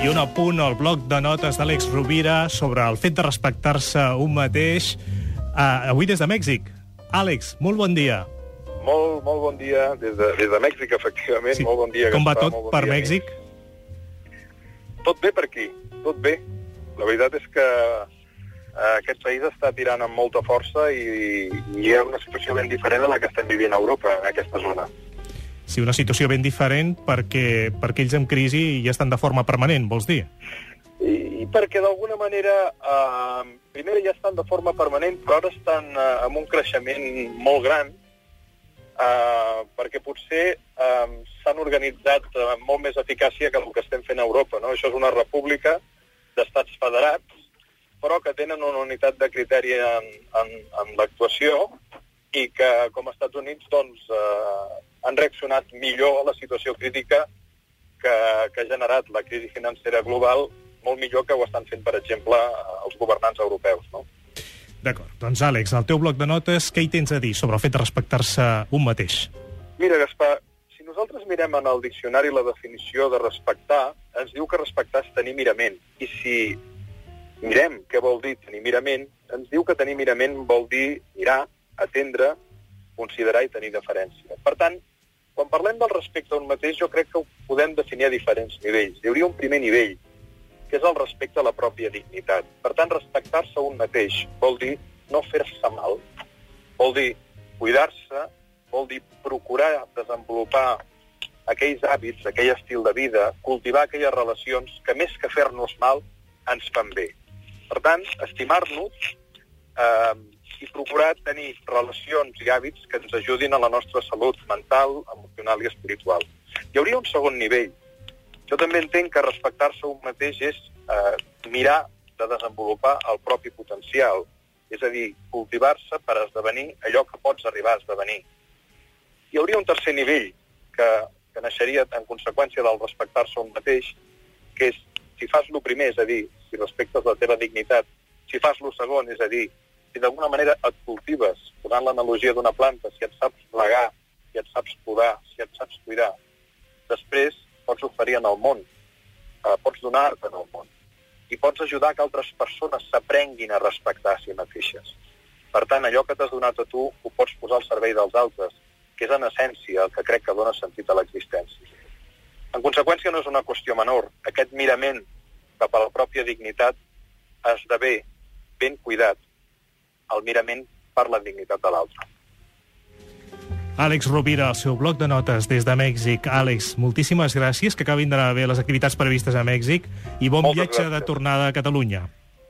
a punt el bloc de notes d'Àlex Rovira sobre el fet de respectar-se un mateix. Uh, avui des de Mèxic. Àlex, molt bon dia. Molt, molt bon dia des de, des de Mèxic, efectivament. Sí. Molt bon dia. Com va Gaspar, tot bon per dia, Mèxic? amics. Tot bé per aquí, tot bé. La veritat és que eh, aquest país està tirant amb molta força i, i hi ha una situació ben diferent a la que estem vivint a Europa, en aquesta zona. Sí, una situació ben diferent perquè, perquè ells en crisi ja estan de forma permanent, vols dir? I, i perquè d'alguna manera, eh, primer ja estan de forma permanent, però ara estan eh, amb un creixement molt gran, eh, perquè potser eh, s'han organitzat amb molt més eficàcia que el que estem fent a Europa. No? Això és una república d'estats federats, però que tenen una unitat de criteri en, en, en l'actuació i que, com a Estats Units, doncs, eh, han reaccionat millor a la situació crítica que, que ha generat la crisi financera global molt millor que ho estan fent, per exemple, els governants europeus. No? D'acord. Doncs, Àlex, al teu bloc de notes, què hi tens a dir sobre el fet de respectar-se un mateix? Mira, Gaspar, si nosaltres mirem en el diccionari la definició de respectar, ens diu que respectar és tenir mirament. I si mirem què vol dir tenir mirament, ens diu que tenir mirament vol dir mirar, atendre, considerar i tenir deferència. Per tant, quan parlem del respecte a un mateix, jo crec que ho podem definir a diferents nivells. Hi hauria un primer nivell, que és el respecte a la pròpia dignitat. Per tant, respectar-se a un mateix vol dir no fer-se mal, vol dir cuidar-se, vol dir procurar desenvolupar aquells hàbits, aquell estil de vida, cultivar aquelles relacions que més que fer-nos mal ens fan bé. Per tant, estimar-nos eh, i procurar tenir relacions i hàbits que ens ajudin a la nostra salut mental, emocional i espiritual. Hi hauria un segon nivell. Jo també entenc que respectar-se un mateix és eh, mirar de desenvolupar el propi potencial, és a dir, cultivar-se per esdevenir allò que pots arribar a esdevenir. Hi hauria un tercer nivell que, que naixeria en conseqüència del respectar-se un mateix, que és si fas lo primer, és a dir, si respectes la teva dignitat, si fas lo segon, és a dir, si d'alguna manera et cultives, donant l'analogia d'una planta, si et saps regar, si et saps podar, si et saps cuidar, després pots oferir en el món, eh, pots donar-te en el món, i pots ajudar que altres persones s'aprenguin a respectar si mateixes. Per tant, allò que t'has donat a tu ho pots posar al servei dels altres, que és en essència el que crec que dona sentit a l'existència. En conseqüència, no és una qüestió menor. Aquest mirament cap a la pròpia dignitat esdevé ben cuidat el mirament per la dignitat de l'altre. Àlex Rovira, el seu bloc de notes des de Mèxic. Àlex, moltíssimes gràcies, que acabin d'anar bé les activitats previstes a Mèxic i bon Moltes viatge gràcies. de tornada a Catalunya.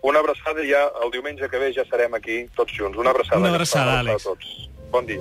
Una abraçada i ja el diumenge que ve ja serem aquí tots junts. Una abraçada. Una abraçada, Àlex. A tots. Bon dia.